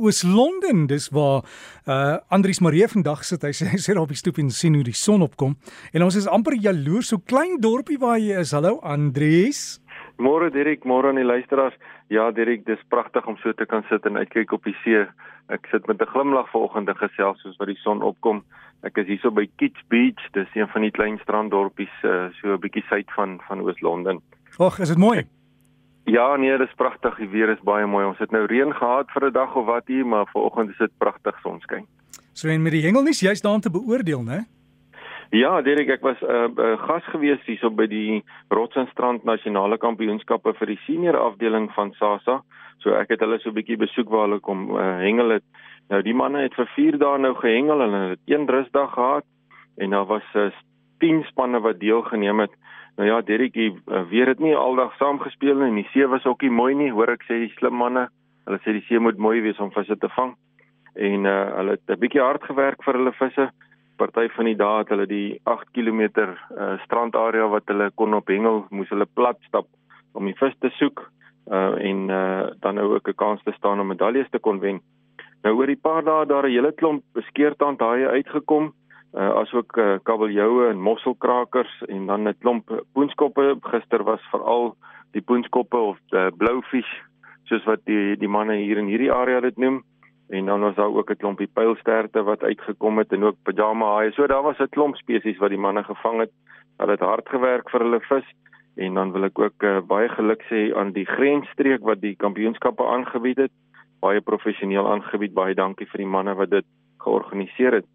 Oos-London. Dis waar uh Andrius Marie vandag sit. Hy sê hy sit op die stoep en sien hoe die son opkom. En ons is amper jaloers so klein dorpie waar jy is. Hallo Andrius. Môre Dirk, môre aan die luisteraars. Ja Dirk, dis pragtig om so te kan sit en uitkyk op die see. Ek sit met 'n glimlag vanoggend gesels soos wat die son opkom. Ek is hierso by Kitch Beach. Dis een van die klein stranddorpies uh, so 'n bietjie suid van van Oos-London. Ag, is dit mooi? Ja, nee, dis pragtig. Die weer is baie mooi. Ons het nou reën gehad vir 'n dag of wat hier, maar vanoggend is dit pragtig sonskyn. So en met die hengelnuus jy's daar om te beoordeel, né? Ja, Derek, ek was 'n uh, uh, gas gewees hierso by die Rotsenstrand Nasionale Kampioenskappe vir die senior afdeling van SASA. So ek het hulle so 'n bietjie besoek waar hulle kom uh, hengel het. Nou die manne het vir 4 dae nou gehengel en hulle het een rusdag gehad en daar was uh, 10 spanne wat deelgeneem het. Nou ja, Deretjie uh, weer het nie aldag saam gespeel nie die see was ook nie mooi nie. Hoor ek sê die slim manne, hulle sê die see moet mooi wees om visse te vang. En uh, hulle het 'n bietjie hard gewerk vir hulle visse. Party van die dae het hulle die 8 km uh, strandarea wat hulle kon op hengel, moes hulle plat stap om die vis te soek uh, en uh, dan nou ook 'n kans te staan om medaljes te kon wen. Nou oor die paar dae daar 'n hele klomp beskeurtand haie uitgekom uh, asook uh, kabeljoue en mosselkrakers en dan 'n klomp poenskoppe. Gister was veral die poenskoppe of die bloufish soos wat die die manne hier in hierdie area dit noem. En dan was daar ook 'n klompie pylsterte wat uitgekom het en ook pajama haie so daar was 'n klomp spesies wat die manne gevang het. Hulle het hard gewerk vir hulle vis. En dan wil ek ook uh, baie geluk sê aan die grensstreek wat die kampioenskappe aangebied het. Baie professioneel aangebied. Baie dankie vir die manne wat dit georganiseer het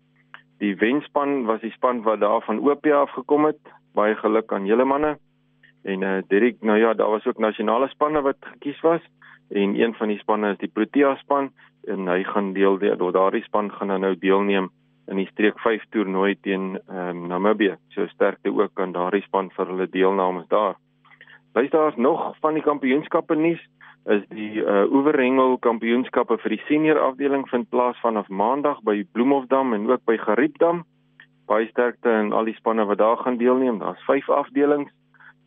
Die wenspan was die span wat daar van Opia afgekom het. Baie geluk aan julle manne. En eh uh, Dirk, nou ja, daar was ook nasionale spanne wat gekies was en een van die spanne is die Protea span en hy gaan deel die daardie span gaan nou deelneem in die streek 5 toernooi teen ehm um, Namibië. So sterkte ook aan daardie span vir hulle deelname daar. Luisteraars nog van die kampioenskappe nuus is die uh, Oeverhengel Kampioenskappe vir die senior afdeling vind plaas vanaf Maandag by Bloemhofdam en ook by Gariepdam. Baie sterkte aan al die spanne wat daar gaan deelneem. Daar's 5 afdelings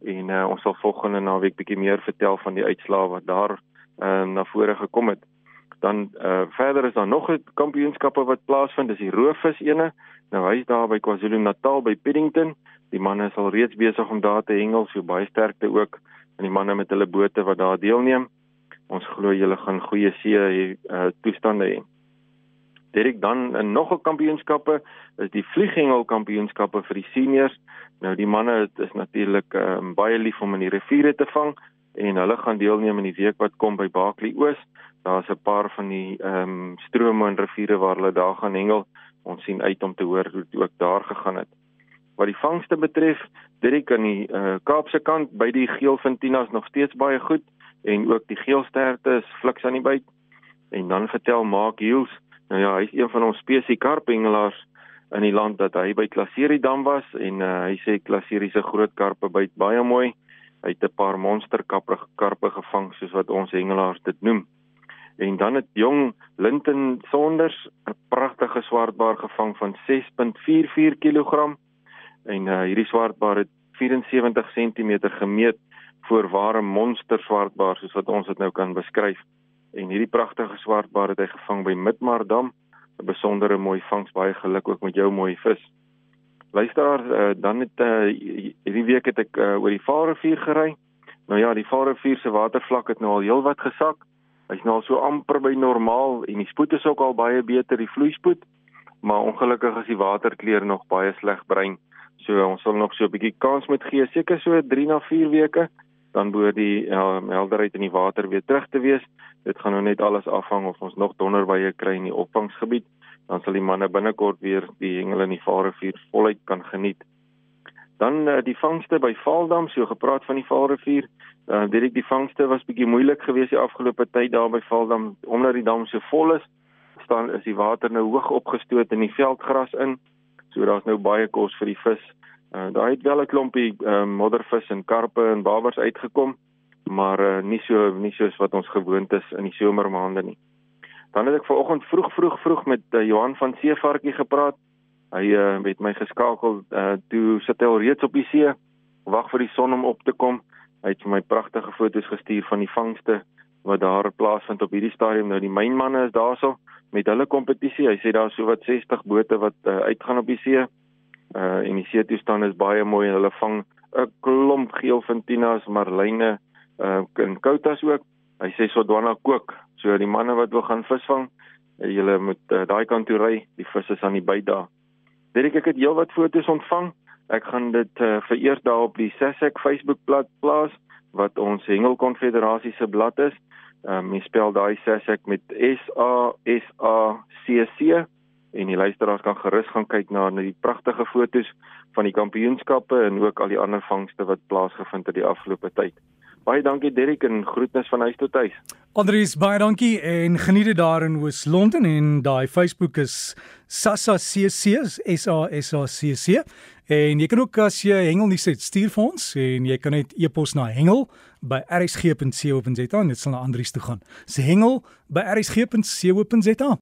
en uh, ons sal volgende naweek bietjie meer vertel van die uitslae wat daar uh, na vore gekom het. Dan uh, verder is daar nog 'n kampioenskappe wat plaasvind, dis die Roofvis ene. Nou hy's daar by KwaZulu-Natal by Paddington. Die manne is al reeds besig om daar te hengel, so baie sterkte ook aan die manne met hulle bote wat daar deelneem ons glo julle gaan goeie see uh, toestande hê. Direk dan in nog 'n kampioenskappe is die vlieghengel kampioenskappe vir die seniors. Nou die manne is natuurlik um, baie lief om in die riviere te vang en hulle gaan deelneem in die week wat kom by Baaklie Oos. Daar's 'n paar van die ehm um, strome en riviere waar hulle daar gaan hengel. Ons sien uit om te hoor hoe dit ook daar gegaan het. Wat die vangste betref, direk aan die uh, Kaapse kant by die geelfintinas nog steeds baie goed en ook die geelsterte is fliks aan die byt. En dan vertel Mark Hills, nou ja, hy's een van ons spesie karpengelaars in die land dat hy by Klaserie dam was en uh, hy sê Klaserie se groot karpe byt baie mooi. Hy het 'n paar monsterkarpe karpe gevang soos wat ons hengelaars dit noem. En dan het jong Linton Sonders 'n pragtige swartbaar gevang van 6.44 kg. En uh, hierdie swartbaar het 74 cm gemeet voorware monster swartbaar soos wat ons dit nou kan beskryf. En hierdie pragtige swartbaar het hy gevang by Midmardam. 'n Besondere mooi vangs, baie geluk ook met jou mooi vis. Luisteraar, uh, dan het uh, hierdie week het ek uh, oor die Vaalrivier gery. Nou ja, die Vaalrivier se watervlak het nou al heelwat gesak. Hy's nou al so amper by normaal en die spoed is ook al baie beter, die vloeispoed. Maar ongelukkig is die waterkleur nog baie sleg brein. So ons sal nog so 'n bietjie kans moet gee, seker so 3 na 4 weke dan behoort die ja, helderheid in die water weer terug te wees. Dit gaan nou net alles afhang of ons nog donderwye kry in die opvangsgebied, dan sal die manne binnekort weer die hengel in die Vaalrivier voluit kan geniet. Dan uh, die vangste by Vaaldam, so gepraat van die Vaalrivier, uh, weet ek die vangste was bietjie moeilik geweest die afgelope tyd daar by Vaaldam omdat die dam so vol is, staan is die water nou hoog opgestoot in die veldgras in. So daar's nou baie kos vir die vis Uh, daar het wel 'n klompie uh, moddervis en karpe en babers uitgekom, maar uh, nie so nie soos wat ons gewoond is in die somermaande nie. Dan het ek vanoggend vroeg vroeg vroeg met uh, Johan van Seevarkie gepraat. Hy uh, het my geskakel uh, toe sit hy al reeds op die see, wag vir die son om op te kom. Hy het vir my pragtige foto's gestuur van die vangste wat daar plaasvind op hierdie stadium. Nou die mynmanne is daarso met hulle kompetisie. Hy sê daar is sowat 60 bote wat uh, uitgaan op die see. Uh en die see toestand is baie mooi en hulle vang 'n klomp geelfintinas, marline, uh en koutas ook. Hy sê Sodwana kook. So die manne wat wil gaan visvang, uh, julle moet uh, daai kant toe ry. Die visse is aan die byt daar. Dit ek het heelwat foto's ontvang. Ek gaan dit uh, vereer daar op die Sasek Facebookblad plaas wat ons Hengel Konfederasie se blad is. Ehm um, jy spel daai Sasek met S A S A C C en die luisteraars kan gerus gaan kyk na die pragtige fotos van die kampioenskappe en ook al die ander vangste wat plaasgevind het die afgelope tyd. Baie dankie Derrick en groetnis van huis tot huis. Andries baie dankie en geniet dit daar in Oos-London en daai Facebook is Sassa CC S A S A C C en jy kan ook as jy hengel nie sit stuur vir ons en jy kan net e-pos na hengel by rsg.co.za en dit sal na Andries toe gaan. Se hengel by rsg.co.za